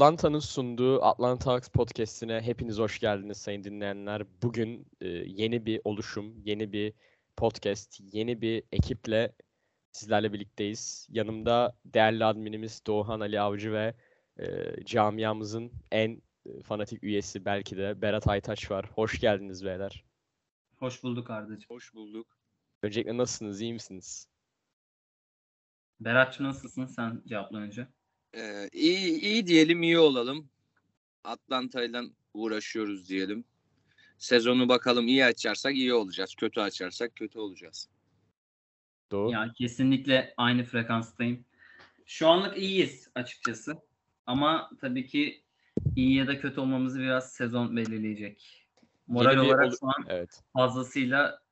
Atlanta'nın sunduğu Atlanta Hawks podcast'ine hepiniz hoş geldiniz sayın dinleyenler. Bugün e, yeni bir oluşum, yeni bir podcast, yeni bir ekiple sizlerle birlikteyiz. Yanımda değerli adminimiz Doğan Ali Avcı ve e, camiamızın en e, fanatik üyesi belki de Berat Aytaç var. Hoş geldiniz beyler. Hoş bulduk Arda'cığım. Hoş bulduk. Öncelikle nasılsınız, iyi misiniz? Berat'cığım nasılsın sen cevapla önce? Ee, iyi, iyi diyelim, iyi olalım. Atlanta'yla uğraşıyoruz diyelim. Sezonu bakalım iyi açarsak iyi olacağız. Kötü açarsak kötü olacağız. Doğu. Ya kesinlikle aynı frekanstayım. Şu anlık iyiyiz açıkçası. Ama tabii ki iyi ya da kötü olmamızı biraz sezon belirleyecek. Moral Yeni bir olarak olu- şu an Evet. fazlasıyla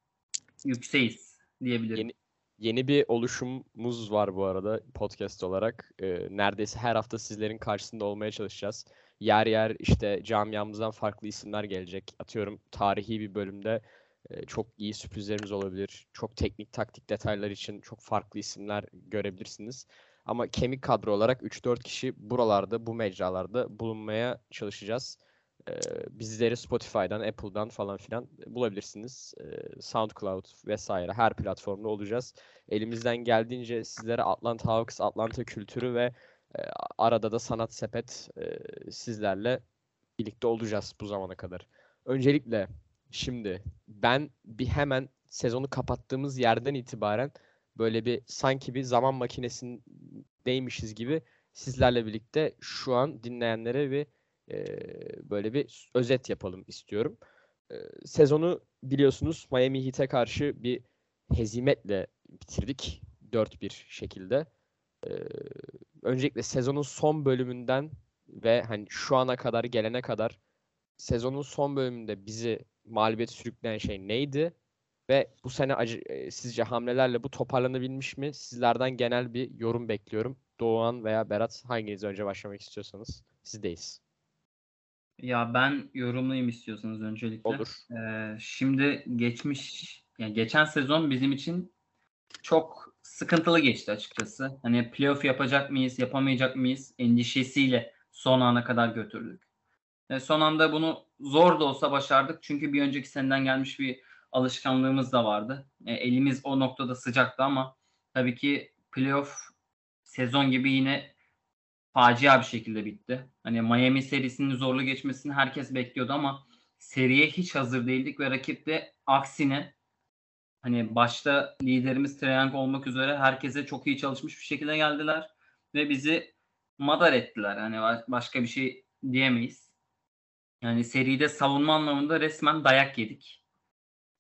yükseğiz diyebilirim. Yeni- Yeni bir oluşumumuz var bu arada podcast olarak. Ee, neredeyse her hafta sizlerin karşısında olmaya çalışacağız. Yer yer işte camiamızdan farklı isimler gelecek. Atıyorum tarihi bir bölümde e, çok iyi sürprizlerimiz olabilir. Çok teknik taktik detaylar için çok farklı isimler görebilirsiniz. Ama kemik kadro olarak 3-4 kişi buralarda, bu mecralarda bulunmaya çalışacağız. Ee, bizleri Spotify'dan, Apple'dan falan filan bulabilirsiniz. Ee, SoundCloud vesaire her platformda olacağız. Elimizden geldiğince sizlere Atlanta Hawks, Atlanta kültürü ve e, arada da sanat sepet e, sizlerle birlikte olacağız bu zamana kadar. Öncelikle şimdi ben bir hemen sezonu kapattığımız yerden itibaren böyle bir sanki bir zaman makinesindeymişiz gibi sizlerle birlikte şu an dinleyenlere bir e, böyle bir özet yapalım istiyorum. E, sezonu biliyorsunuz Miami Heat'e karşı bir hezimetle bitirdik 4-1 şekilde. E, öncelikle sezonun son bölümünden ve hani şu ana kadar gelene kadar sezonun son bölümünde bizi mağlubiyete sürükleyen şey neydi? Ve bu sene acı, e, sizce hamlelerle bu toparlanabilmiş mi? Sizlerden genel bir yorum bekliyorum. Doğan veya Berat hanginiz önce başlamak istiyorsanız sizdeyiz. Ya ben yorumlayayım istiyorsanız öncelikle. Olur. Ee, şimdi geçmiş, yani geçen sezon bizim için çok sıkıntılı geçti açıkçası. Hani playoff yapacak mıyız, yapamayacak mıyız endişesiyle son ana kadar götürdük. Ve son anda bunu zor da olsa başardık. Çünkü bir önceki seneden gelmiş bir alışkanlığımız da vardı. E, elimiz o noktada sıcaktı ama tabii ki playoff sezon gibi yine facia bir şekilde bitti. Hani Miami serisinin zorlu geçmesini herkes bekliyordu ama seriye hiç hazır değildik ve rakip de aksine hani başta liderimiz Trae Young olmak üzere herkese çok iyi çalışmış bir şekilde geldiler ve bizi madar ettiler. Hani ba- başka bir şey diyemeyiz. Yani seride savunma anlamında resmen dayak yedik.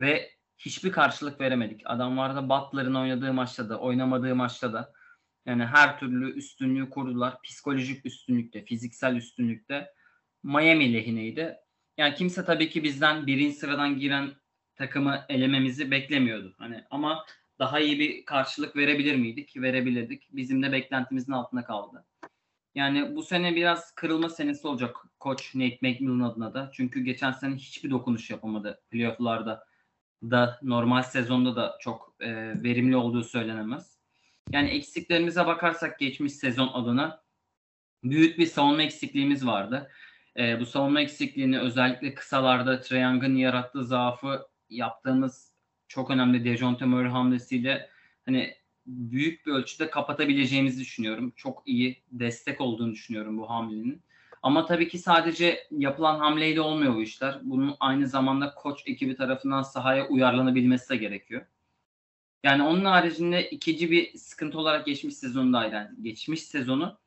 Ve hiçbir karşılık veremedik. Adamlarda Butler'ın oynadığı maçta da, oynamadığı maçta da yani her türlü üstünlüğü kurdular. Psikolojik üstünlükte, fiziksel üstünlükte Miami lehineydi. Yani kimse tabii ki bizden birinci sıradan giren takımı elememizi beklemiyordu. Hani ama daha iyi bir karşılık verebilir miydik? Verebilirdik. Bizim de beklentimizin altında kaldı. Yani bu sene biraz kırılma senesi olacak koç Nate McMillan adına da. Çünkü geçen sene hiçbir dokunuş yapamadı playoff'larda da normal sezonda da çok e, verimli olduğu söylenemez. Yani eksiklerimize bakarsak geçmiş sezon adına büyük bir savunma eksikliğimiz vardı. E, bu savunma eksikliğini özellikle kısalarda Trae Young'ın yarattığı zaafı yaptığımız çok önemli Dejounte Murray hamlesiyle hani büyük bir ölçüde kapatabileceğimizi düşünüyorum. Çok iyi destek olduğunu düşünüyorum bu hamlenin. Ama tabii ki sadece yapılan hamleyle olmuyor bu işler. Bunun aynı zamanda koç ekibi tarafından sahaya uyarlanabilmesi de gerekiyor. Yani onun haricinde ikinci bir sıkıntı olarak geçmiş sezondaydı. Yani geçmiş sezonu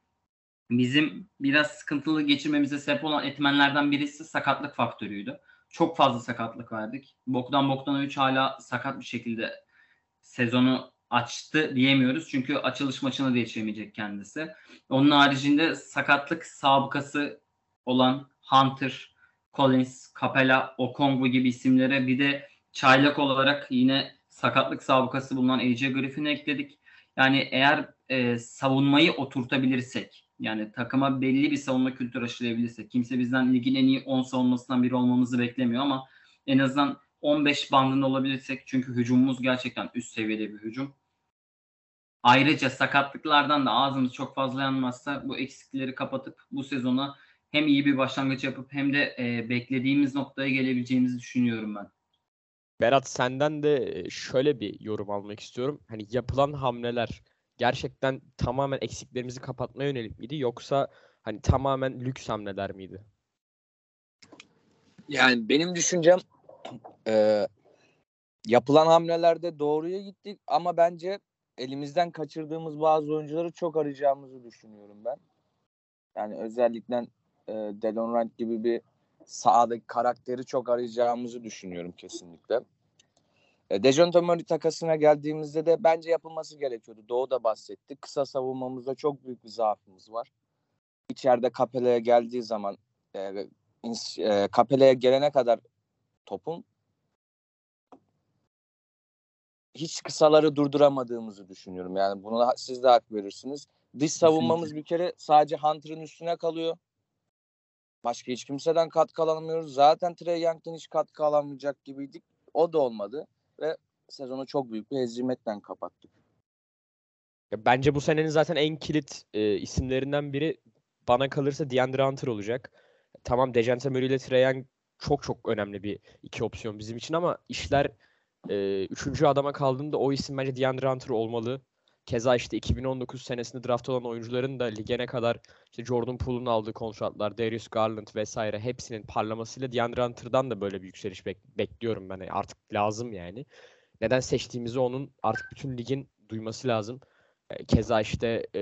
bizim biraz sıkıntılı geçirmemize sebep olan etmenlerden birisi sakatlık faktörüydü. Çok fazla sakatlık verdik. Bogdan Bogdanovic hala sakat bir şekilde sezonu açtı diyemiyoruz. Çünkü açılış maçını da geçiremeyecek kendisi. Onun haricinde sakatlık sabıkası olan Hunter, Collins, Capella, Okongwu gibi isimlere bir de çaylak olarak yine sakatlık sabıkası bulunan AJ Griffin'i ekledik. Yani eğer e, savunmayı oturtabilirsek yani takıma belli bir savunma kültürü aşılayabilirsek kimse bizden ligin en iyi 10 savunmasından biri olmamızı beklemiyor ama en azından 15 bandında olabilirsek çünkü hücumumuz gerçekten üst seviyede bir hücum. Ayrıca sakatlıklardan da ağzımız çok fazla yanmazsa bu eksikleri kapatıp bu sezona hem iyi bir başlangıç yapıp hem de e, beklediğimiz noktaya gelebileceğimizi düşünüyorum ben. Berat senden de şöyle bir yorum almak istiyorum. Hani yapılan hamleler gerçekten tamamen eksiklerimizi kapatmaya yönelik miydi yoksa hani tamamen lüks hamleler miydi? Yani benim düşüncem e, yapılan hamlelerde doğruya gittik ama bence elimizden kaçırdığımız bazı oyuncuları çok arayacağımızı düşünüyorum ben. Yani özellikle e, Delon Wright gibi bir sahadaki karakteri çok arayacağımızı düşünüyorum kesinlikle. E, Dejounte Murray takasına geldiğimizde de bence yapılması gerekiyordu. Doğu da bahsetti. Kısa savunmamızda çok büyük bir zaafımız var. İçeride Capella'ya geldiği zaman e, e, Capella'ya gelene kadar topun hiç kısaları durduramadığımızı düşünüyorum. Yani buna siz de hak verirsiniz. Dış savunmamız bir kere sadece Hunter'ın üstüne kalıyor. Başka hiç kimseden katkı alamıyoruz. Zaten Trey Young'dan hiç katkı alamayacak gibiydik. O da olmadı ve sezonu çok büyük bir hezimetten kapattık. Ya bence bu senenin zaten en kilit e, isimlerinden biri bana kalırsa DeAndre Hunter olacak. Tamam Dejante Murray ile Trae Young çok çok önemli bir iki opsiyon bizim için ama işler e, üçüncü adama kaldığında o isim bence DeAndre Hunter olmalı. Keza işte 2019 senesinde draft olan oyuncuların da lige ne kadar işte Jordan Poole'un aldığı kontratlar, Darius Garland vesaire hepsinin parlamasıyla DeAndre Hunter'dan da böyle bir yükseliş bek- bekliyorum ben. Yani artık lazım yani. Neden seçtiğimizi onun artık bütün ligin duyması lazım. Keza işte e,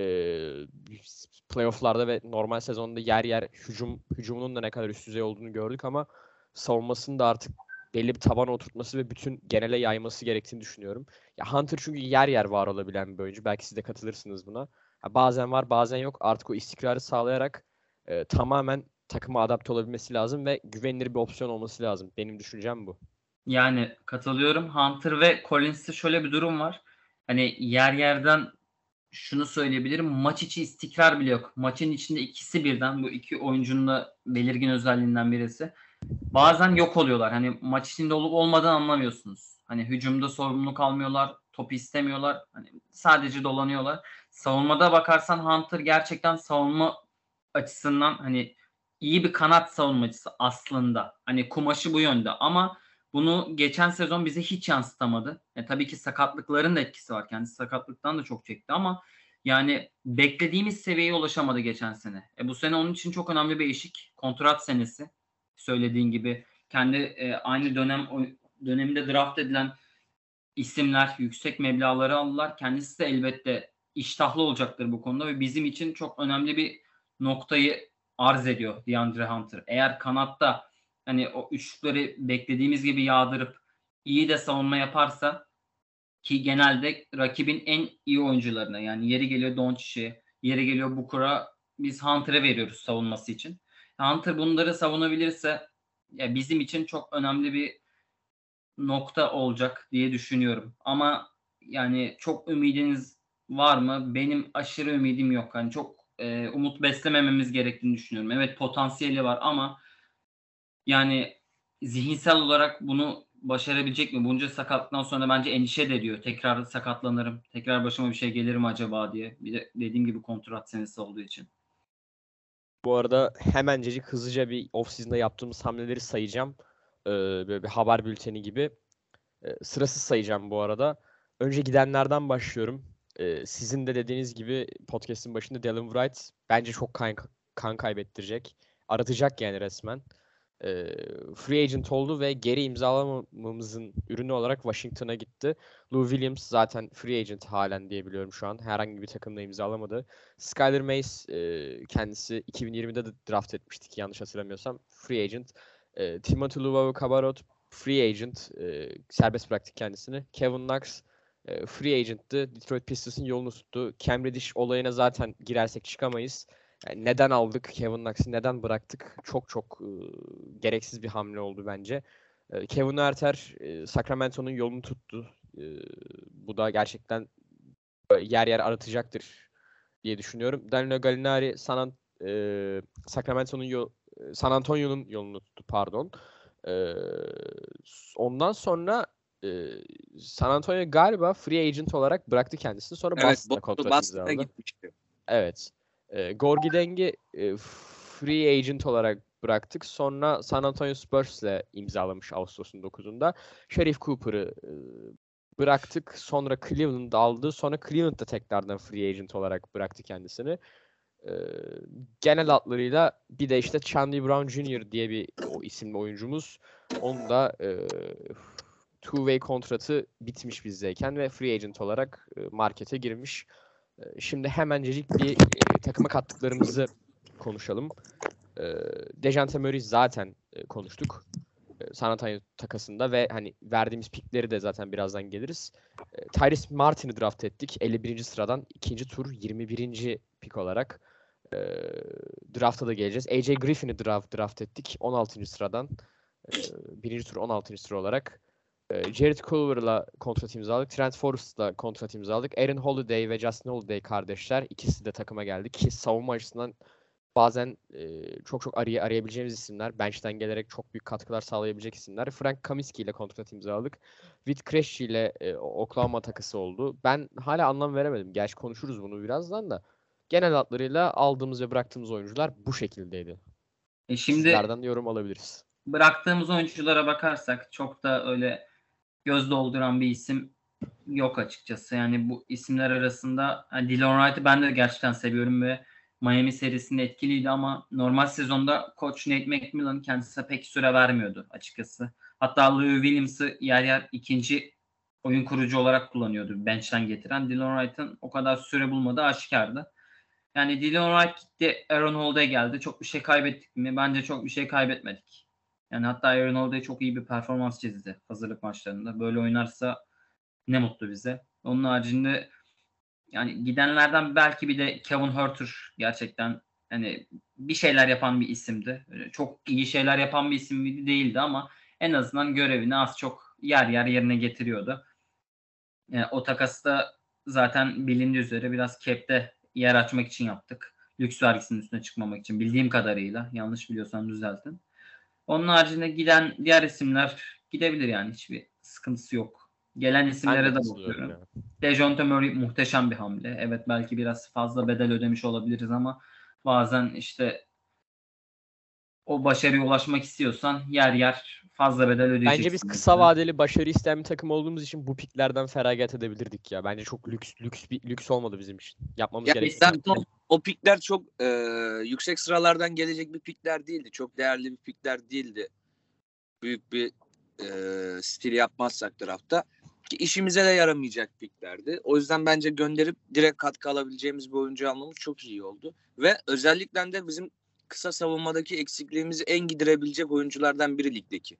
playofflarda ve normal sezonda yer yer hücum hücumunun da ne kadar üst düzey olduğunu gördük ama savunmasını da artık belli bir tabana oturtması ve bütün genele yayması gerektiğini düşünüyorum. Ya Hunter çünkü yer yer var olabilen bir oyuncu. Belki siz de katılırsınız buna. Ya bazen var, bazen yok. Artık o istikrarı sağlayarak e, tamamen takıma adapte olabilmesi lazım ve güvenilir bir opsiyon olması lazım. Benim düşüncem bu. Yani katılıyorum. Hunter ve Collins'te şöyle bir durum var. Hani yer yerden şunu söyleyebilirim. Maç içi istikrar bile yok. Maçın içinde ikisi birden bu iki oyuncunun da belirgin özelliğinden birisi. Bazen yok oluyorlar. Hani maç içinde olup olmadan anlamıyorsunuz. Hani hücumda sorumluluk almıyorlar, topu istemiyorlar. Hani sadece dolanıyorlar. Savunmada bakarsan Hunter gerçekten savunma açısından hani iyi bir kanat savunmacısı aslında. Hani kumaşı bu yönde ama bunu geçen sezon bize hiç yansıtamadı. E, tabii ki sakatlıkların da etkisi var. Kendisi sakatlıktan da çok çekti ama yani beklediğimiz seviyeye ulaşamadı geçen sene. E, bu sene onun için çok önemli bir eşik. Kontrat senesi. Söylediğin gibi kendi e, aynı dönem döneminde draft edilen isimler yüksek meblağları aldılar. Kendisi de elbette iştahlı olacaktır bu konuda ve bizim için çok önemli bir noktayı arz ediyor DeAndre Hunter. Eğer kanatta hani o üçlükleri beklediğimiz gibi yağdırıp iyi de savunma yaparsa ki genelde rakibin en iyi oyuncularına yani yeri geliyor Doncic'e, yeri geliyor Booker'a biz Hunter'a veriyoruz savunması için. Hunter bunları savunabilirse ya bizim için çok önemli bir nokta olacak diye düşünüyorum. Ama yani çok ümidiniz var mı? Benim aşırı ümidim yok. Hani çok e, umut beslemememiz gerektiğini düşünüyorum. Evet potansiyeli var ama yani zihinsel olarak bunu başarabilecek mi? Bunca sakatlıktan sonra bence endişe de ediyor. Tekrar sakatlanırım. Tekrar başıma bir şey gelir mi acaba diye. Bir de dediğim gibi kontrat senesi olduğu için. Bu arada hemencecik hızlıca bir off-season'da yaptığımız hamleleri sayacağım. Ee, böyle bir haber bülteni gibi. Ee, sırasız sayacağım bu arada. Önce gidenlerden başlıyorum. Ee, sizin de dediğiniz gibi podcast'in başında Dylan Wright bence çok kan, kan kaybettirecek. Aratacak yani resmen e, free agent oldu ve geri imzalamamızın ürünü olarak Washington'a gitti. Lou Williams zaten free agent halen diyebiliyorum şu an. Herhangi bir takımda imzalamadı. Skyler Mace e, kendisi 2020'de de draft etmiştik yanlış hatırlamıyorsam. Free agent. E, Timothy Luvau Cabarot free agent. E, serbest bıraktık kendisini. Kevin Knox e, free agent'tı. Detroit Pistons'ın yolunu tuttu. Cam Reddish olayına zaten girersek çıkamayız. Yani neden aldık Kevin Knox'ı, neden bıraktık? Çok çok e, gereksiz bir hamle oldu bence. E, Kevin Erter e, Sacramento'nun yolunu tuttu. E, bu da gerçekten yer yer aratacaktır diye düşünüyorum. Danilo Gallinari San, e, Sacramento'nun yol, San Antonio'nun yolunu tuttu pardon. E, ondan sonra e, San Antonio galiba free agent olarak bıraktı kendisini. Sonra Evet, Boston'a kontrat Boston'a imzaladı. gitmişti. Evet. E, Gorgi Deng'i e, free agent olarak bıraktık. Sonra San Antonio Spurs'le imzalamış Ağustos'un 9'unda. Sheriff Cooper'ı e, bıraktık. Sonra Cleveland aldı. Sonra Cleveland da tekrardan free agent olarak bıraktı kendisini. E, genel adlarıyla bir de işte Chandy Brown Jr. diye bir o isimli oyuncumuz. Onun da e, two-way kontratı bitmiş bizdeyken ve free agent olarak e, markete girmiş. E, Şimdi hemencecik bir takıma kattıklarımızı konuşalım. E, Dejante Murray zaten e, konuştuk. E, San Antonio takasında ve hani verdiğimiz pikleri de zaten birazdan geliriz. E, Tyrese Martin'i draft ettik. 51. sıradan ikinci tur 21. pik olarak. E, draft'a da geleceğiz. AJ Griffin'i draft, draft ettik. 16. sıradan. E, birinci tur 16. sıra olarak. E, Jared Culver'la kontrat imzaladık. Trent Forrest'la kontrat imzaladık. Aaron Holiday ve Justin Holiday kardeşler. ikisi de takıma geldi ki savunma açısından bazen e, çok çok araya arayabileceğimiz isimler. Bench'ten gelerek çok büyük katkılar sağlayabilecek isimler. Frank Kaminsky ile kontrat imzaladık. Whit Krejci ile e, Oklahoma takısı oldu. Ben hala anlam veremedim. Gerçi konuşuruz bunu birazdan da. Genel hatlarıyla aldığımız ve bıraktığımız oyuncular bu şekildeydi. E şimdi Sizlerden yorum alabiliriz. bıraktığımız oyunculara bakarsak çok da öyle göz dolduran bir isim yok açıkçası. Yani bu isimler arasında yani Dylan Wright'ı ben de gerçekten seviyorum ve Miami serisinde etkiliydi ama normal sezonda koç Nate McMillan kendisine pek süre vermiyordu açıkçası. Hatta Lou Williams'ı yer yer ikinci oyun kurucu olarak kullanıyordu bench'ten getiren. Dylan Wright'ın o kadar süre bulmadığı aşikardı. Yani Dylan Wright gitti, Aaron Holiday geldi. Çok bir şey kaybettik mi? Bence çok bir şey kaybetmedik. Yani hatta Aaron Holiday çok iyi bir performans çizdi hazırlık maçlarında. Böyle oynarsa ne mutlu bize. Onun haricinde yani gidenlerden belki bir de Kevin Herter gerçekten hani bir şeyler yapan bir isimdi. Çok iyi şeyler yapan bir isim değildi ama en azından görevini az çok yer yer yerine getiriyordu. Yani o takası da zaten bilindiği üzere biraz cap'te yer açmak için yaptık. Lüks vergisinin üstüne çıkmamak için bildiğim kadarıyla. Yanlış biliyorsam düzeltin. Onun haricinde giden diğer isimler gidebilir yani hiçbir sıkıntısı yok. Gelen isimlere de bakıyorum. ya. Dejounte Murray muhteşem bir hamle. Evet belki biraz fazla bedel ödemiş olabiliriz ama bazen işte o başarıya ulaşmak istiyorsan yer yer fazla bedel ödeyeceksin. Bence biz kısa vadeli başarı isteyen bir takım olduğumuz için bu piklerden feragat edebilirdik ya. Bence çok lüks lüks bir lüks olmadı bizim için. Yapmamız Ya gerektiği zaten o, pikler çok e, yüksek sıralardan gelecek bir pikler değildi. Çok değerli bir pikler değildi. Büyük bir e, stil yapmazsak draftta. Ki işimize de yaramayacak piklerdi. O yüzden bence gönderip direkt katkı alabileceğimiz bir oyuncu almamız çok iyi oldu. Ve özellikle de bizim kısa savunmadaki eksikliğimizi en giderebilecek oyunculardan biri ligdeki.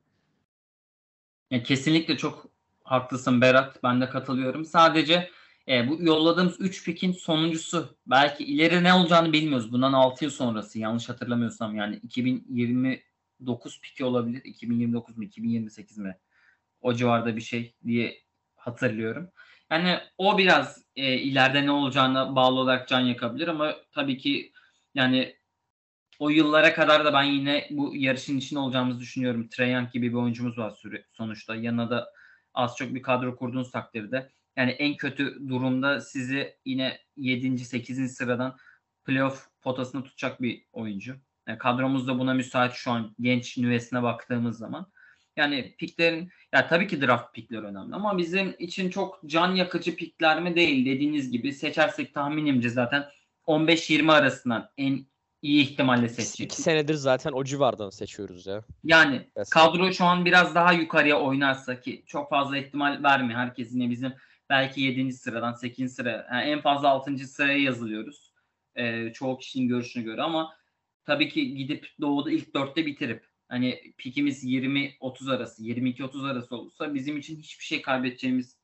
Ya kesinlikle çok haklısın Berat. Ben de katılıyorum. Sadece e, bu yolladığımız 3 pikin sonuncusu. Belki ileri ne olacağını bilmiyoruz. Bundan 6 yıl sonrası yanlış hatırlamıyorsam yani 2029 piki olabilir. 2029 mu 2028 mi? O civarda bir şey diye hatırlıyorum. Yani o biraz e, ileride ne olacağına bağlı olarak can yakabilir ama tabii ki yani o yıllara kadar da ben yine bu yarışın içinde olacağımızı düşünüyorum. Trae Young gibi bir oyuncumuz var sonuçta. Yanına da az çok bir kadro kurduğunuz takdirde. Yani en kötü durumda sizi yine 7. 8. sıradan playoff potasını tutacak bir oyuncu. Yani kadromuz da buna müsait şu an genç nüvesine baktığımız zaman. Yani piklerin ya tabii ki draft pikleri önemli ama bizim için çok can yakıcı pikler mi değil dediğiniz gibi seçersek tahminimce zaten 15-20 arasından en iyi ihtimalle İki seçecek. senedir zaten o civardan seçiyoruz ya. Yani Yes. kadro şu an biraz daha yukarıya oynarsa ki çok fazla ihtimal vermiyor. Herkes yine bizim belki 7. sıradan 8. sıra yani en fazla 6. sıraya yazılıyoruz. Ee, çoğu kişinin görüşüne göre ama tabii ki gidip doğuda ilk 4'te bitirip hani pikimiz 20-30 arası 22-30 arası olursa bizim için hiçbir şey kaybedeceğimiz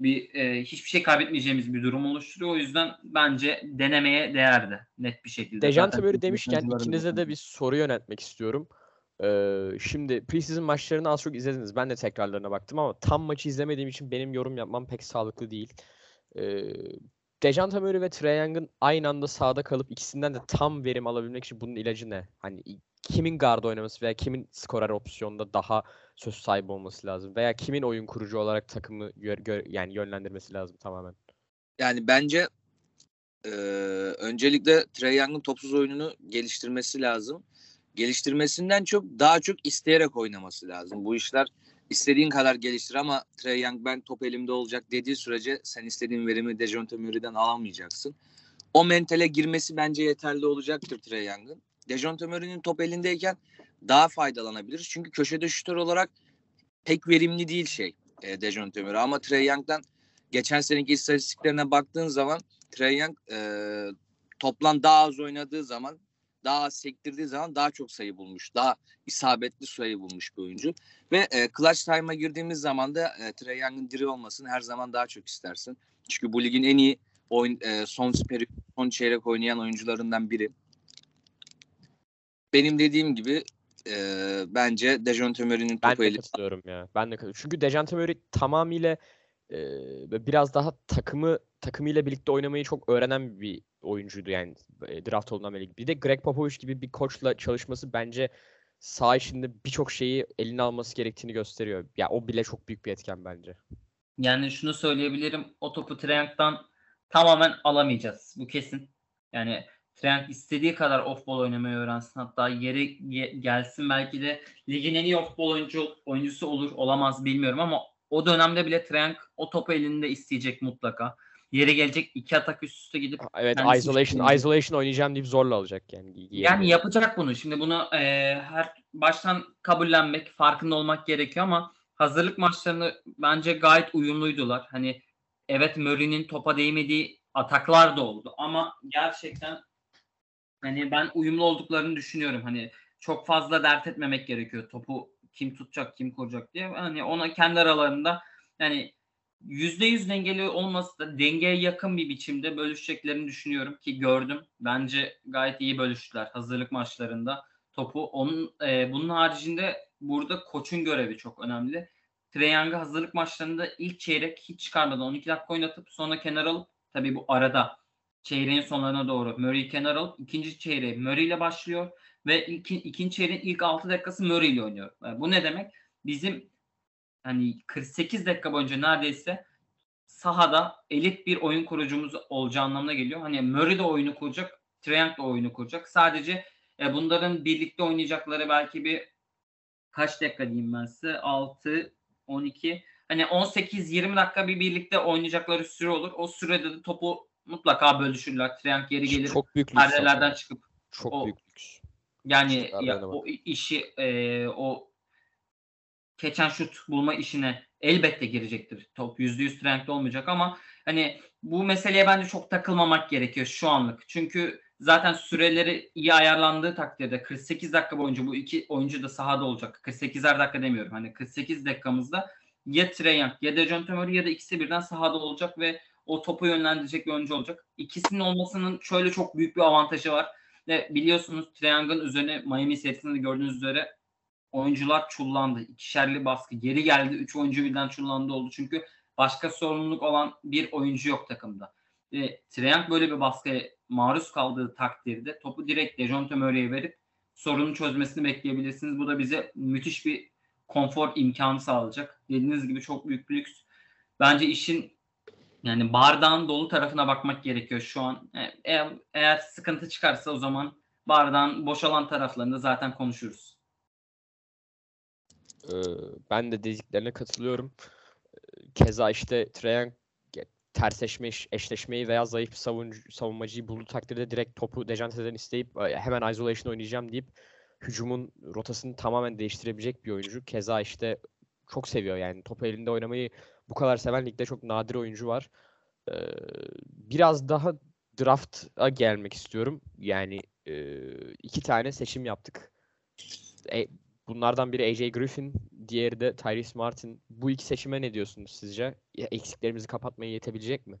bir e, hiçbir şey kaybetmeyeceğimiz bir durum oluşturuyor. O yüzden bence denemeye değerdi net bir şekilde. Dejante Türkiye demişken ikinize de bir soru yöneltmek istiyorum. Ee, şimdi preseason maçlarını az çok izlediniz. Ben de tekrarlarına baktım ama tam maçı izlemediğim için benim yorum yapmam pek sağlıklı değil. Ee, Dejante Murray ve Trae Young'ın aynı anda sahada kalıp ikisinden de tam verim alabilmek için bunun ilacı ne? Hani kimin guard oynaması veya kimin skorer opsiyonda daha söz sahibi olması lazım? Veya kimin oyun kurucu olarak takımı gör, gör- yani yönlendirmesi lazım tamamen? Yani bence e, öncelikle Trey Young'ın topsuz oyununu geliştirmesi lazım. Geliştirmesinden çok daha çok isteyerek oynaması lazım. Bu işler istediğin kadar geliştir ama Trey Young ben top elimde olacak dediği sürece sen istediğin verimi Dejounte Murray'den alamayacaksın. O mentale girmesi bence yeterli olacaktır Trey Young'ın. Dejounte Murray'nin top elindeyken daha faydalanabilir. Çünkü köşede şutör olarak pek verimli değil şey e, Dejounte Murray. Ama Trey Young'dan geçen seneki istatistiklerine baktığın zaman Trey Young e, toplam daha az oynadığı zaman daha sektirdiği zaman daha çok sayı bulmuş. Daha isabetli sayı bulmuş bir oyuncu. Ve e, clutch time'a girdiğimiz zaman da e, Trey Young'ın diri olmasını her zaman daha çok istersin. Çünkü bu ligin en iyi oyun, e, son peri, son çeyrek oynayan oyuncularından biri. Benim dediğim gibi e, bence Murray'nin Ben topu de eli katılıyorum ya. Ben de katılıyorum. Çünkü Dejounte Murray tamamıyla ve biraz daha takımı takımıyla birlikte oynamayı çok öğrenen bir oyuncuydu yani draft olduğundan beri. Bir de Greg Popovich gibi bir koçla çalışması bence saha içinde birçok şeyi eline alması gerektiğini gösteriyor. Ya o bile çok büyük bir etken bence. Yani şunu söyleyebilirim. O topu Triang'dan tamamen alamayacağız. Bu kesin. Yani Triang istediği kadar off-ball oynamayı öğrensin. Hatta yeri ge- gelsin belki de ligin en iyi off-ball oyuncu, oyuncusu olur. Olamaz bilmiyorum ama o dönemde bile Triang o topu elinde isteyecek mutlaka. Yeri gelecek iki atak üst üste gidip Evet isolation isolation oynayacağım deyip zorla alacak yani. Yani yapacak bunu. Şimdi bunu e, her baştan kabullenmek, farkında olmak gerekiyor ama hazırlık maçlarını bence gayet uyumluydular. Hani evet Murray'nin topa değmediği ataklar da oldu ama gerçekten hani ben uyumlu olduklarını düşünüyorum. Hani çok fazla dert etmemek gerekiyor. Topu kim tutacak, kim koruyacak diye. Hani ona kendi aralarında yani %100 dengeli olması da dengeye yakın bir biçimde bölüşeceklerini düşünüyorum ki gördüm. Bence gayet iyi bölüştüler hazırlık maçlarında topu. Onun e, bunun haricinde burada koçun görevi çok önemli. Trae Young'ı hazırlık maçlarında ilk çeyrek hiç çıkarmadan 12 dakika oynatıp sonra kenar alıp tabii bu arada çeyreğin sonlarına doğru Murray'i kenar alıp ikinci çeyreği Murray ile başlıyor ve ilk, ikinci çeyreğin ilk 6 dakikası Murray ile oynuyor. E, bu ne demek? Bizim hani 48 dakika boyunca neredeyse sahada elit bir oyun kurucumuz olacağı anlamına geliyor. Hani Murray de oyunu kuracak, Treyang da oyunu kuracak. Sadece e, bunların birlikte oynayacakları belki bir kaç dakika diyeyim ben size? 6, 12, hani 18-20 dakika bir birlikte oynayacakları süre olur. O sürede de topu mutlaka bölüşürler. Treyang geri gelir. Çok büyük lüks çıkıp Çok o- büyük lüks. Yani ya, o işi e, o keçen şut bulma işine elbette girecektir. Top %100 trendde olmayacak ama hani bu meseleye bence çok takılmamak gerekiyor şu anlık. Çünkü zaten süreleri iyi ayarlandığı takdirde 48 dakika boyunca bu iki oyuncu da sahada olacak. 48'er dakika demiyorum. Hani 48 dakikamızda ya Trae Young ya da John Murray ya da ikisi birden sahada olacak ve o topu yönlendirecek bir oyuncu olacak. İkisinin olmasının şöyle çok büyük bir avantajı var. Ve biliyorsunuz Triangle'ın üzerine Miami serisinde de gördüğünüz üzere oyuncular çullandı. İkişerli baskı. Geri geldi. Üç oyuncu birden çullandı oldu. Çünkü başka sorumluluk olan bir oyuncu yok takımda. Ve Triang böyle bir baskıya maruz kaldığı takdirde topu direkt Dejounte Murray'e verip sorunu çözmesini bekleyebilirsiniz. Bu da bize müthiş bir konfor imkanı sağlayacak. Dediğiniz gibi çok büyük bir lüks. Bence işin yani bardağın dolu tarafına bakmak gerekiyor şu an. Eğer, eğer sıkıntı çıkarsa o zaman bardağın boşalan taraflarında zaten konuşuruz. Ee, ben de dediklerine katılıyorum. Ee, Keza işte Trae Young tersleşme eş- eşleşmeyi veya zayıf bir savunmacıyı bulduğu takdirde direkt topu Dejante'den isteyip hemen isolation oynayacağım deyip hücumun rotasını tamamen değiştirebilecek bir oyuncu. Keza işte çok seviyor yani topu elinde oynamayı bu kadar seven ligde çok nadir oyuncu var. Ee, biraz daha draft'a gelmek istiyorum. Yani e, iki tane seçim yaptık. E, bunlardan biri AJ Griffin, diğeri de Tyrese Martin. Bu iki seçime ne diyorsunuz sizce? Eksiklerimizi kapatmaya yetebilecek mi?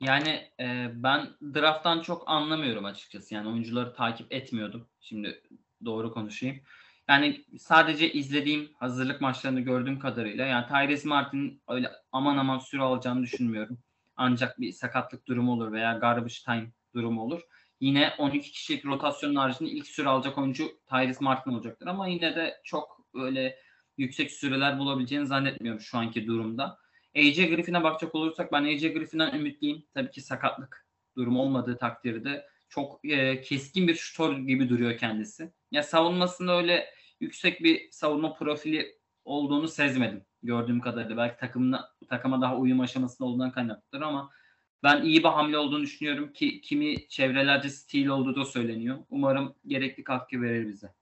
Yani e, ben drafttan çok anlamıyorum açıkçası. Yani oyuncuları takip etmiyordum. Şimdi doğru konuşayım. Yani sadece izlediğim hazırlık maçlarını gördüğüm kadarıyla yani Tyrese Martin'in öyle aman aman süre alacağını düşünmüyorum. Ancak bir sakatlık durumu olur veya garbage time durumu olur. Yine 12 kişilik rotasyonun haricinde ilk süre alacak oyuncu Tyrese Martin olacaktır ama yine de çok öyle yüksek süreler bulabileceğini zannetmiyorum şu anki durumda. AJ Griffin'e bakacak olursak ben AJ Griffin'den ümitliyim. Tabii ki sakatlık durum olmadığı takdirde çok e, keskin bir şutör gibi duruyor kendisi. Ya savunmasında öyle yüksek bir savunma profili olduğunu sezmedim gördüğüm kadarıyla. Belki takımına, takıma daha uyum aşamasında olduğundan kaynaklıdır ama ben iyi bir hamle olduğunu düşünüyorum ki kimi çevrelerce stil olduğu da söyleniyor. Umarım gerekli katkı verir bize.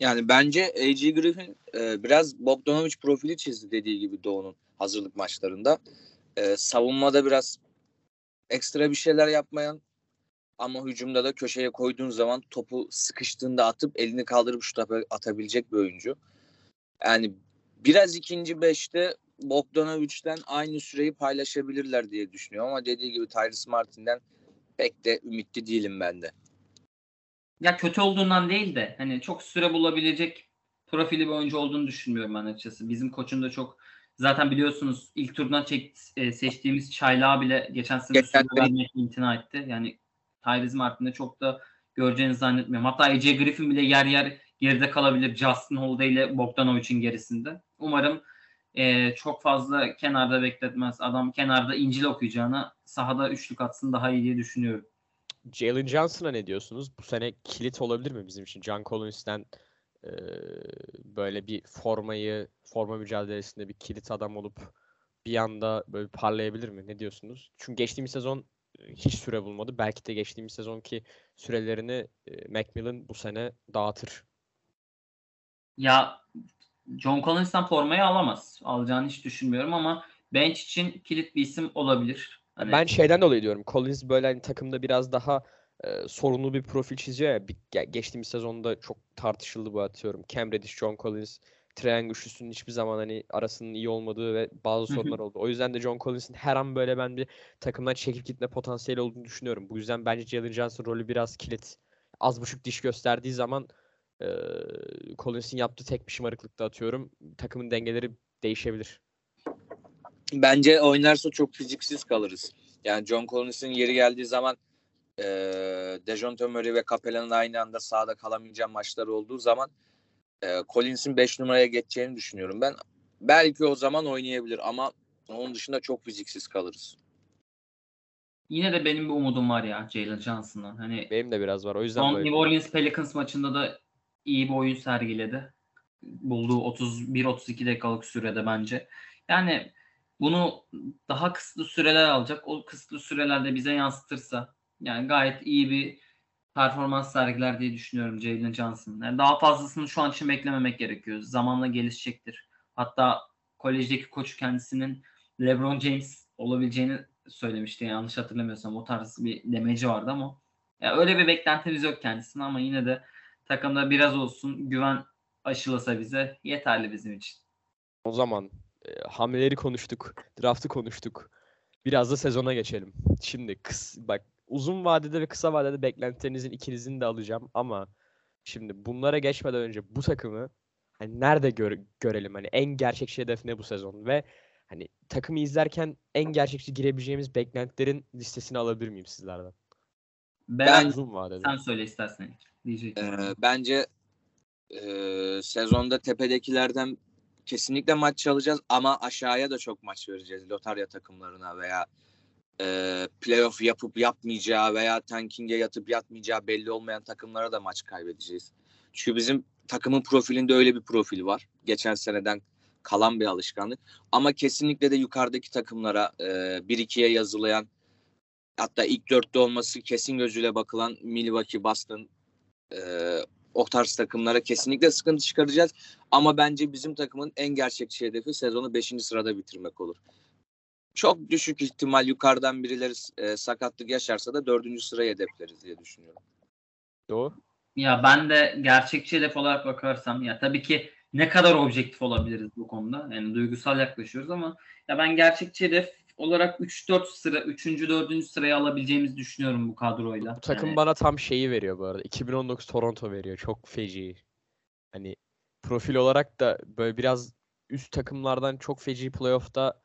Yani bence AJ Griffin e, biraz Bogdanovic profili çizdi dediği gibi Doğu'nun hazırlık maçlarında. E, savunmada biraz ekstra bir şeyler yapmayan ama hücumda da köşeye koyduğun zaman topu sıkıştığında atıp elini kaldırıp şut atabilecek bir oyuncu. Yani biraz ikinci beşte Bogdanovic'den aynı süreyi paylaşabilirler diye düşünüyorum ama dediği gibi Tyrese Martin'den pek de ümitli değilim ben de. Ya kötü olduğundan değil de hani çok süre bulabilecek profili bir oyuncu olduğunu düşünmüyorum ben açıkçası. Bizim koçun da çok zaten biliyorsunuz ilk turdan çek, e, seçtiğimiz Çaylağı bile geçen sene süre vermekle imtina etti. Yani Tyrese Martin'de çok da göreceğini zannetmiyorum. Hatta AJ Griffin bile yer yer geride kalabilir Justin Holiday ile Bogdanovic'in gerisinde. Umarım e, çok fazla kenarda bekletmez. Adam kenarda İncil okuyacağına sahada üçlük atsın daha iyi diye düşünüyorum. Jalen Johnson'a ne diyorsunuz? Bu sene kilit olabilir mi bizim için? John Collins'ten e, böyle bir formayı, forma mücadelesinde bir kilit adam olup bir anda böyle parlayabilir mi? Ne diyorsunuz? Çünkü geçtiğimiz sezon hiç süre bulmadı. Belki de geçtiğimiz sezonki sürelerini e, Macmillan bu sene dağıtır. Ya John Collins'ten formayı alamaz. Alacağını hiç düşünmüyorum ama bench için kilit bir isim olabilir. Hani... Ben şeyden dolayı diyorum. Collins böyle hani takımda biraz daha e, sorunlu bir profil çiziyor ya. Bir, geçtiğimiz sezonda çok tartışıldı bu atıyorum. Cam Reddish, John Collins, Triangle üçlüsünün hiçbir zaman hani arasının iyi olmadığı ve bazı sorunlar oldu. O yüzden de John Collins'in her an böyle ben bir takımdan çekip gitme potansiyeli olduğunu düşünüyorum. Bu yüzden bence Jalen Johnson rolü biraz kilit. Az buçuk diş gösterdiği zaman e, Collins'in yaptığı tek bir şımarıklıkta atıyorum. Takımın dengeleri değişebilir. Bence oynarsa çok fiziksiz kalırız. Yani John Collins'in yeri geldiği zaman e, Dejounte Murray ve Capella'nın aynı anda sahada kalamayacağı maçlar olduğu zaman e, Collins'in 5 numaraya geçeceğini düşünüyorum ben. Belki o zaman oynayabilir ama onun dışında çok fiziksiz kalırız. Yine de benim bir umudum var ya Jalen Johnson'dan. Hani benim de biraz var. O yüzden son New Orleans Pelicans maçında da iyi bir oyun sergiledi. Bulduğu 31-32 dakikalık sürede bence. Yani bunu daha kısıtlı süreler alacak. O kısıtlı sürelerde bize yansıtırsa yani gayet iyi bir performans sergiler diye düşünüyorum Jalen Johnson. Yani daha fazlasını şu an için beklememek gerekiyor. Zamanla gelişecektir. Hatta kolejdeki koçu kendisinin LeBron James olabileceğini söylemişti. Yanlış hatırlamıyorsam o tarz bir demeci vardı ama ya öyle bir beklentimiz yok kendisine ama yine de takımda biraz olsun güven aşılasa bize yeterli bizim için. O zaman e, hamleleri konuştuk, draftı konuştuk. Biraz da sezona geçelim. Şimdi kıs, bak uzun vadede ve kısa vadede beklentilerinizin ikinizini de alacağım ama şimdi bunlara geçmeden önce bu takımı hani nerede gör, görelim hani en gerçekçi hedef ne bu sezon ve hani takımı izlerken en gerçekçi girebileceğimiz beklentilerin listesini alabilir miyim sizlerden? Ben, ben uzun vadede. Sen söyle istersen. Ee, bence e, sezonda tepedekilerden kesinlikle maç çalacağız ama aşağıya da çok maç vereceğiz lotarya takımlarına veya e, playoff yapıp yapmayacağı veya tanking'e yatıp yatmayacağı belli olmayan takımlara da maç kaybedeceğiz. Çünkü bizim takımın profilinde öyle bir profil var. Geçen seneden kalan bir alışkanlık. Ama kesinlikle de yukarıdaki takımlara e, 1-2'ye yazılayan hatta ilk dörtte olması kesin gözüyle bakılan Milwaukee, Boston e, o tarz takımlara kesinlikle sıkıntı çıkaracağız. Ama bence bizim takımın en gerçekçi hedefi sezonu 5. sırada bitirmek olur. Çok düşük ihtimal yukarıdan birileri e, sakatlık yaşarsa da 4. sırayı hedefleriz diye düşünüyorum. Doğru. Ya ben de gerçekçi hedef olarak bakarsam ya tabii ki ne kadar objektif olabiliriz bu konuda. Yani duygusal yaklaşıyoruz ama ya ben gerçekçi hedef olarak 3-4 sıra 3. 4. sırayı alabileceğimizi düşünüyorum bu kadroyla. Bu takım yani... bana tam şeyi veriyor bu arada. 2019 Toronto veriyor. Çok feci. Hani profil olarak da böyle biraz üst takımlardan çok feci playoff'ta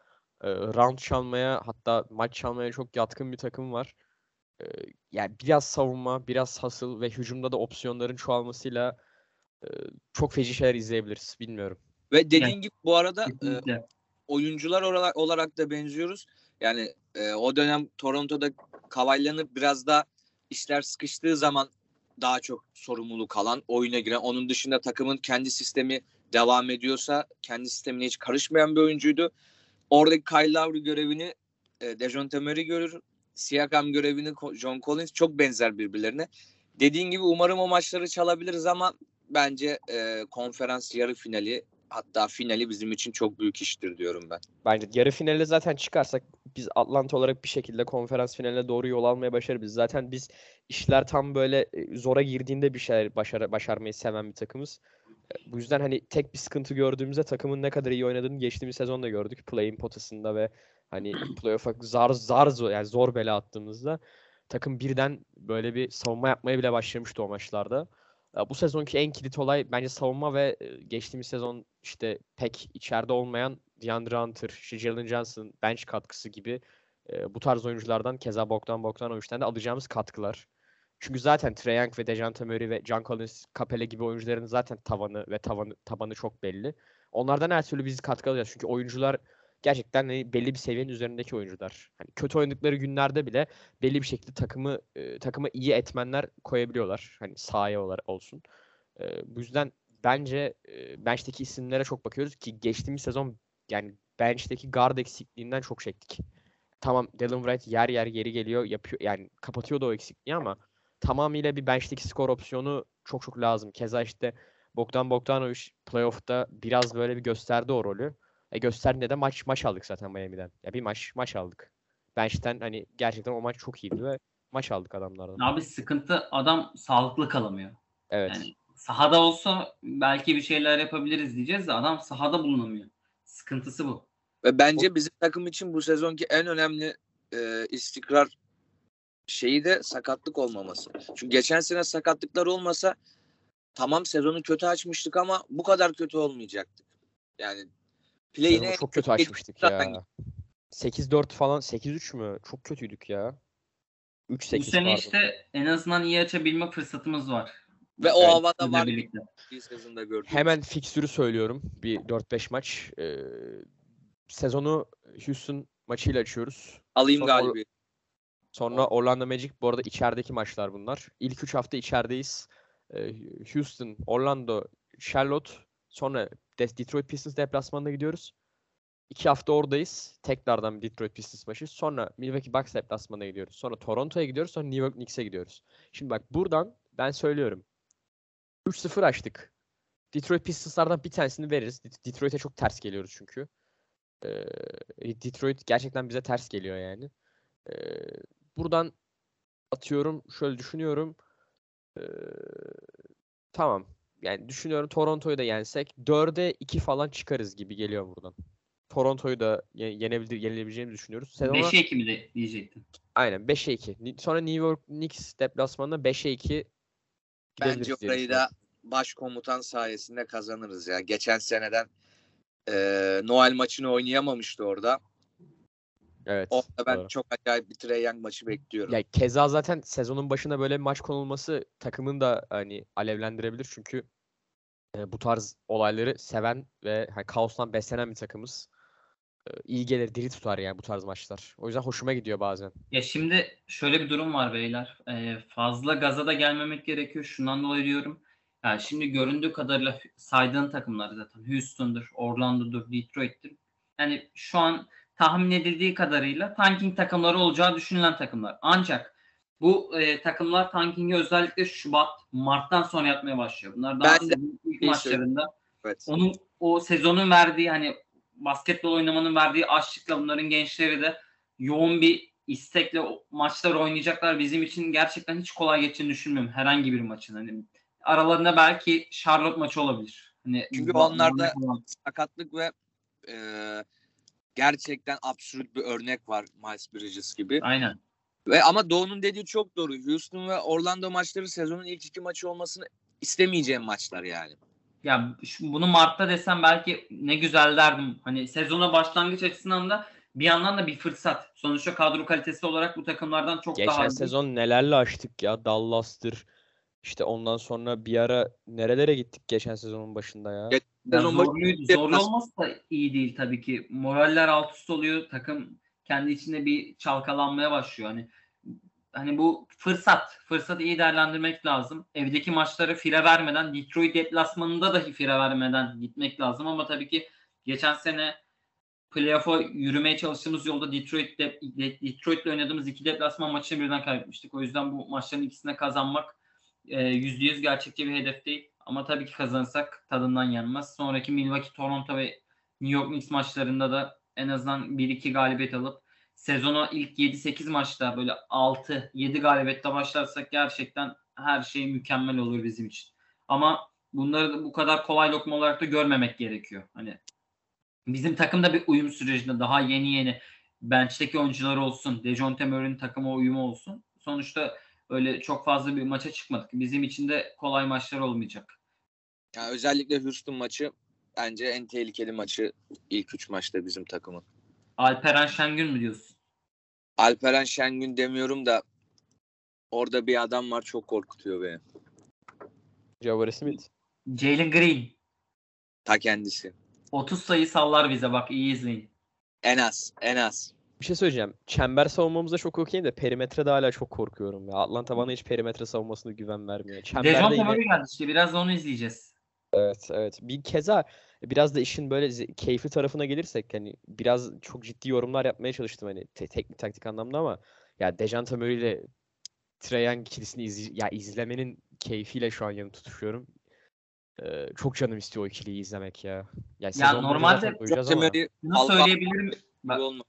e, round çalmaya hatta maç çalmaya çok yatkın bir takım var. E, yani biraz savunma, biraz hasıl ve hücumda da opsiyonların çoğalmasıyla e, çok feci şeyler izleyebiliriz. Bilmiyorum. Ve dediğin gibi bu arada e, oyuncular olarak, olarak da benziyoruz. Yani e, o dönem Toronto'da Kavai'lanıp biraz da işler sıkıştığı zaman daha çok sorumluluk alan, oyuna giren. Onun dışında takımın kendi sistemi devam ediyorsa kendi sistemine hiç karışmayan bir oyuncuydu. Oradaki Kyle Lowry görevini e, Dejounte Murray görür. Siakam görevini John Collins çok benzer birbirlerine. Dediğin gibi umarım o maçları çalabiliriz ama bence e, konferans yarı finali hatta finali bizim için çok büyük iştir diyorum ben. Bence yarı finale zaten çıkarsak biz Atlanta olarak bir şekilde konferans finaline doğru yol almaya başarırız. Zaten biz işler tam böyle e, zora girdiğinde bir şeyler başar başarmayı seven bir takımız. Bu yüzden hani tek bir sıkıntı gördüğümüzde takımın ne kadar iyi oynadığını geçtiğimiz sezonda gördük. Play-in potasında ve hani playoff'a zar zar zor yani zor bela attığımızda takım birden böyle bir savunma yapmaya bile başlamıştı o maçlarda. Bu sezonki en kilit olay bence savunma ve e, geçtiğimiz sezon işte pek içeride olmayan DeAndre Hunter, Jalen Johnson, bench katkısı gibi e, bu tarz oyunculardan keza Bogdan Bogdanovic'ten de alacağımız katkılar. Çünkü zaten Trae Young ve Dejounte Murray ve John Collins, Capela gibi oyuncuların zaten tavanı ve tavanı tabanı çok belli. Onlardan her türlü biz katkı alacağız. Çünkü oyuncular gerçekten hani belli bir seviyenin üzerindeki oyuncular. Hani kötü oynadıkları günlerde bile belli bir şekilde takımı e, takıma iyi etmenler koyabiliyorlar. Hani sahaya olarak olsun. E, bu yüzden bence e, bench'teki isimlere çok bakıyoruz ki geçtiğimiz sezon yani bench'teki guard eksikliğinden çok çektik. Tamam Dylan Wright yer yer geri geliyor yapıyor yani kapatıyordu o eksikliği ama tamamıyla bir bench'teki skor opsiyonu çok çok lazım. Keza işte Bogdan Bogdanovic playoff'ta biraz böyle bir gösterdi o rolü. E gösterdiğinde de maç maç aldık zaten Miami'den. Ya bir maç maç aldık. Bench'ten hani gerçekten o maç çok iyiydi ve maç aldık adamlardan. Abi sıkıntı adam sağlıklı kalamıyor. Evet. Yani sahada olsa belki bir şeyler yapabiliriz diyeceğiz de adam sahada bulunamıyor. Sıkıntısı bu. Ve bence bizim takım için bu sezonki en önemli e, istikrar şeyi de sakatlık olmaması. Çünkü geçen sene sakatlıklar olmasa tamam sezonu kötü açmıştık ama bu kadar kötü olmayacaktık. Yani play'ine çok kötü açmıştık zaten ya. 8-4 falan 8-3 mü? Çok kötüydük ya. 3-8 Bu sene pardon. işte en azından iyi açabilme fırsatımız var. ve o Evet, havada Bizle var birlikte. bir. Hemen fikstürü söylüyorum. Bir 4-5 maç. Ee, sezonu Houston maçıyla açıyoruz. alayım Sonra- galibi. Sonra Orlando Magic bu arada içerideki maçlar bunlar. İlk 3 hafta içerideyiz. Ee, Houston, Orlando, Charlotte. Sonra De- Detroit Pistons deplasmanına gidiyoruz. 2 hafta oradayız. Tekrardan Detroit Pistons maçı. Sonra Milwaukee Bucks deplasmanına gidiyoruz. Sonra Toronto'ya gidiyoruz. Sonra New York Knicks'e gidiyoruz. Şimdi bak buradan ben söylüyorum. 3-0 açtık. Detroit Pistons'lardan bir tanesini veririz. Det- Detroit'e çok ters geliyoruz çünkü. Ee, Detroit gerçekten bize ters geliyor yani. Ee, buradan atıyorum şöyle düşünüyorum. Ee, tamam. Yani düşünüyorum Toronto'yu da yensek 4'e 2 falan çıkarız gibi geliyor buradan. Toronto'yu da ye- yenebilir, yenilebileceğimizi düşünüyoruz. Sezona 5'e 2 mi de diyecektim. aynen 5'e 2. Ni- Sonra New York Knicks deplasmanında 5'e 2 Bence orayı da başkomutan sayesinde kazanırız ya. Geçen seneden e, Noel maçını oynayamamıştı orada. Evet. Orada ben doğru. çok acayip bir Trey Young maçı bekliyorum. Ya keza zaten sezonun başına böyle bir maç konulması takımın da hani alevlendirebilir çünkü e, bu tarz olayları seven ve hani kaostan beslenen bir takımız. E, iyi gelir, diri tutar yani bu tarz maçlar. O yüzden hoşuma gidiyor bazen. Ya şimdi şöyle bir durum var beyler. Ee, fazla gaza da gelmemek gerekiyor. Şundan dolayı diyorum. Yani şimdi göründüğü kadarıyla saydığın takımlar zaten Houston'dur, Orlando'dur, Detroit'tir. Yani şu an tahmin edildiği kadarıyla tanking takımları olacağı düşünülen takımlar. Ancak bu e, takımlar tanking'i özellikle Şubat, Mart'tan sonra yapmaya başlıyor. Bunlar daha Ben de ilk şey maçlarında Evet. onun o sezonun verdiği hani basketbol oynamanın verdiği açlıkla bunların gençleri de yoğun bir istekle maçlar oynayacaklar. Bizim için gerçekten hiç kolay geçeceğini düşünmüyorum herhangi bir maçın. Hani aralarında belki Charlotte maçı olabilir. Hani Çünkü onlarda- sakatlık ve e, gerçekten absürt bir örnek var Miles Bridges gibi. Aynen. Ve ama Doğu'nun dediği çok doğru. Houston ve Orlando maçları sezonun ilk iki maçı olmasını istemeyeceğim maçlar yani. Ya bunu Mart'ta desem belki ne güzel derdim. Hani sezona başlangıç açısından da bir yandan da bir fırsat. Sonuçta kadro kalitesi olarak bu takımlardan çok daha Geçen sezon nelerle açtık ya. Dallas'tır. İşte ondan sonra bir ara nerelere gittik geçen sezonun başında ya. Geç- Ya Sezon başı zorluydu. hep Zorlu nasıl- olması da iyi değil tabii ki. Moraller alt üst oluyor. Takım kendi içinde bir çalkalanmaya başlıyor. Hani hani bu fırsat. Fırsatı iyi değerlendirmek lazım. Evdeki maçları fire vermeden, Detroit deplasmanında dahi fire vermeden gitmek lazım ama tabii ki geçen sene playoff'a yürümeye çalıştığımız yolda Detroit de, Detroit'le oynadığımız iki deplasman maçını birden kaybetmiştik. O yüzden bu maçların ikisine kazanmak e, %100 gerçekçi bir hedef değil. Ama tabii ki kazanırsak tadından yenmez. Sonraki Milwaukee, Toronto ve New York Knicks maçlarında da en azından 1-2 galibiyet alıp sezona ilk 7-8 maçta böyle 6-7 galibiyetle başlarsak gerçekten her şey mükemmel olur bizim için. Ama bunları da bu kadar kolay lokma olarak da görmemek gerekiyor. Hani bizim takımda bir uyum sürecinde daha yeni yeni bench'teki oyuncular olsun, Dejounte Murray'nin takıma uyumu olsun. Sonuçta öyle çok fazla bir maça çıkmadık. Bizim için de kolay maçlar olmayacak. Yani özellikle Houston maçı bence en tehlikeli maçı ilk üç maçta bizim takımın. Alperen Şengün mü diyorsun? Alperen Şengün demiyorum da orada bir adam var çok korkutuyor beni. Jabari Smith. Jalen Green. Ta kendisi. 30 sayı sallar bize bak iyi izleyin. En az. En az. Bir şey söyleyeceğim. Çember savunmamıza çok okeyim de perimetrede hala çok korkuyorum ya. Atlanta bana hiç perimetre savunmasına güven vermiyor. Çemberde Dejounte yine... Geldi işte biraz da onu izleyeceğiz. Evet, evet. Bir keza biraz da işin böyle keyfi tarafına gelirsek hani biraz çok ciddi yorumlar yapmaya çalıştım hani te- teknik taktik anlamda ama ya Dejounte Murray ile Trae Young ikilisini izle- ya izlemenin keyfiyle şu an yanı tutuşuyorum. Ee, çok canım istiyor o ikiliyi izlemek ya. Ya, boyunca normalde duyacağız ama. Söyleyebilirim. Olma.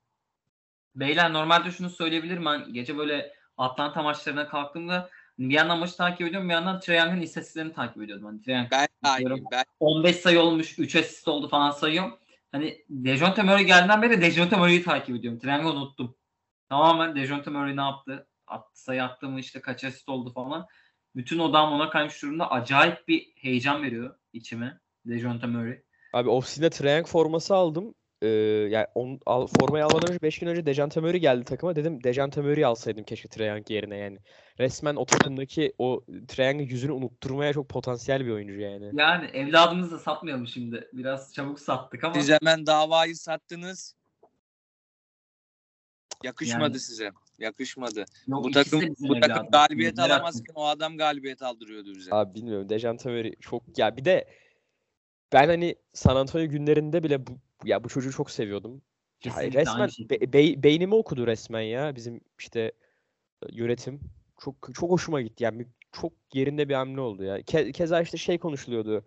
Beyler normalde şunu söyleyebilirim. Ben gece böyle Atlanta maçlarına kalktığımda bir yandan maçı takip ediyorum bir yandan Trae istatistiklerini takip ediyordum. Hani Trae Young Ben Diyorum. aynı. Ben 15 sayı olmuş, 3 asist oldu falan sayıyorum. Hani Dejounte Murray geldiğinden beri Dejounte Murray'i takip ediyorum. Triangle unuttum. Tamamen Dejounte Murray ne yaptı? Attı, sayı attı mı işte kaç asist oldu falan. Bütün odam ona kaymış durumda. Acayip bir heyecan veriyor içime Dejounte Murray. Abi offseason'da Trae Young forması aldım. Ee, yani on, al, formayı almadan önce 5 gün önce Dejounte Murray geldi takıma. Dedim Dejounte Murray'i alsaydım keşke Trae yerine yani. Resmen o takımdaki o Trae yüzünü unutturmaya çok potansiyel bir oyuncu yani. Yani evladımızı da satmayalım şimdi. Biraz çabuk sattık ama siz hemen davayı sattınız. Yakışmadı Yani- size. Yakışmadı. yok, bu takım bu takım galibiyet alamazken o adam galibiyet aldırıyordu bize. Abi bilmiyorum Dejounte Murray çok ya bir de ben hani San Antonio günlerinde bile bu ya bu çocuğu çok seviyordum. Ya Kesinlikle resmen şekilde. be- bey- beynimi okudu resmen ya bizim işte e, yönetim. Çok çok hoşuma gitti yani çok yerinde bir hamle oldu ya. Ke- keza işte şey konuşuluyordu.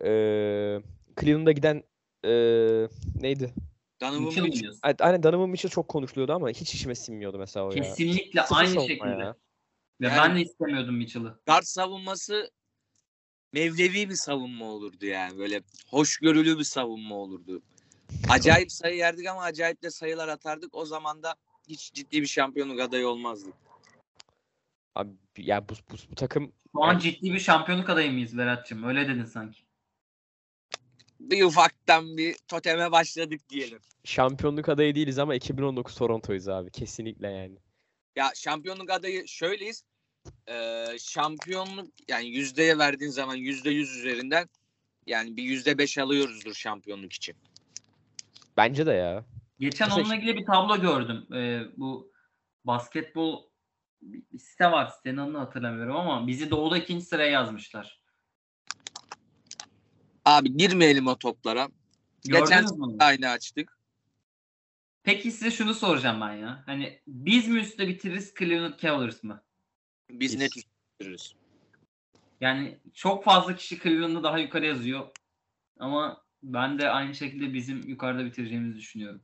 Eee Cleveland'a giden eee neydi? Donovan Mitchell mi Mitchell. diyorsun? Aynen Donovan Mitchell çok konuşuluyordu ama hiç içime sinmiyordu mesela o ya. Kesinlikle aynı şekilde. ya. Ve Yani- ben de istemiyordum Mitchell'ı. Guard savunması mevlevi bir savunma olurdu yani. Böyle hoşgörülü bir savunma olurdu. Acayip sayı yerdik ama acayip de sayılar atardık. O zaman da hiç ciddi bir şampiyonluk adayı olmazdık. Abi ya bu, bu, bu takım Şu an ciddi bir şampiyonluk adayı mıyız Berat'cığım? Öyle dedin sanki. Bir ufaktan bir toteme başladık diyelim. şampiyonluk adayı değiliz ama 2019 Toronto'yuz abi kesinlikle yani. Ya şampiyonluk adayı şöyleyiz. Ee, şampiyonluk yani yüzdeye verdiğin zaman yüzde yüz üzerinden yani bir yüzde beş alıyoruzdur şampiyonluk için. Bence de ya. Geçen Mesela onunla ilgili bir tablo gördüm. Ee, bu basketbol bir site var. Sitenin adını hatırlamıyorum ama bizi doğuda ikinci sıraya yazmışlar. Abi girmeyelim o toplara. Geçen Gördünüz mü? onu? Aynı açtık. Peki size şunu soracağım ben ya. Hani biz mi üstte bitiririz Cleveland Cavaliers mı? Biz Biz. net üstürüz. Yani çok fazla kişi Cleveland'ı daha yukarı yazıyor. Ama ben de aynı şekilde bizim yukarıda bitireceğimizi düşünüyorum.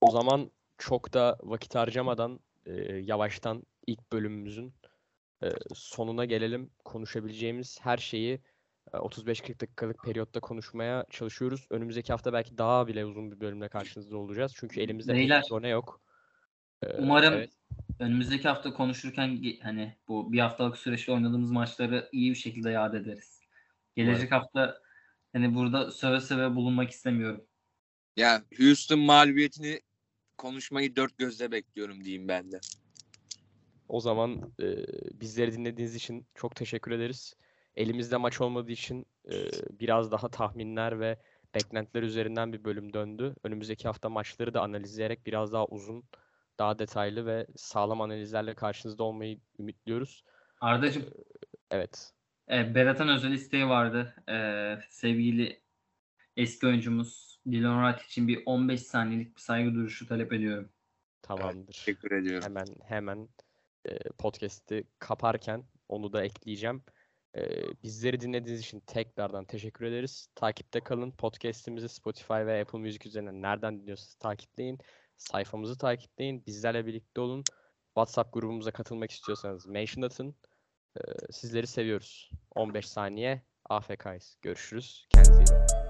O zaman çok da vakit harcamadan e, yavaştan ilk bölümümüzün e, sonuna gelelim. Konuşabileceğimiz her şeyi e, 35-40 dakikalık periyotta konuşmaya çalışıyoruz. Önümüzdeki hafta belki daha bile uzun bir bölümle karşınızda olacağız. Çünkü elimizde Beyler, bir yok. E, Umarım evet. önümüzdeki hafta konuşurken hani bu bir haftalık süreçte oynadığımız maçları iyi bir şekilde yad ederiz. Gelecek hafta hani burada söve söve bulunmak istemiyorum. Ya Houston mağlubiyetini konuşmayı dört gözle bekliyorum diyeyim ben de. O zaman e, bizleri dinlediğiniz için çok teşekkür ederiz. elimizde maç olmadığı için e, biraz daha tahminler ve beklentiler üzerinden bir bölüm döndü. Önümüzdeki hafta maçları da analizleyerek biraz daha uzun, daha detaylı ve sağlam analizlerle karşınızda olmayı ümitliyoruz. Ardacığım Evet. E, Berat'ın özel isteği vardı. E, sevgili eski oyuncumuz Dylan Wright için bir 15 saniyelik bir saygı duruşu talep ediyorum. Tamamdır. Teşekkür ediyorum. Hemen hemen e, podcast'i kaparken onu da ekleyeceğim. E, bizleri dinlediğiniz için tekrardan teşekkür ederiz. Takipte kalın. Podcast'imizi Spotify ve Apple Music üzerinden nereden dinliyorsanız takipleyin. Sayfamızı takipleyin. Bizlerle birlikte olun. WhatsApp grubumuza katılmak istiyorsanız mention atın. E, sizleri seviyoruz. 15 saniye AFK'yız. Görüşürüz. Kendinize iyi bakın.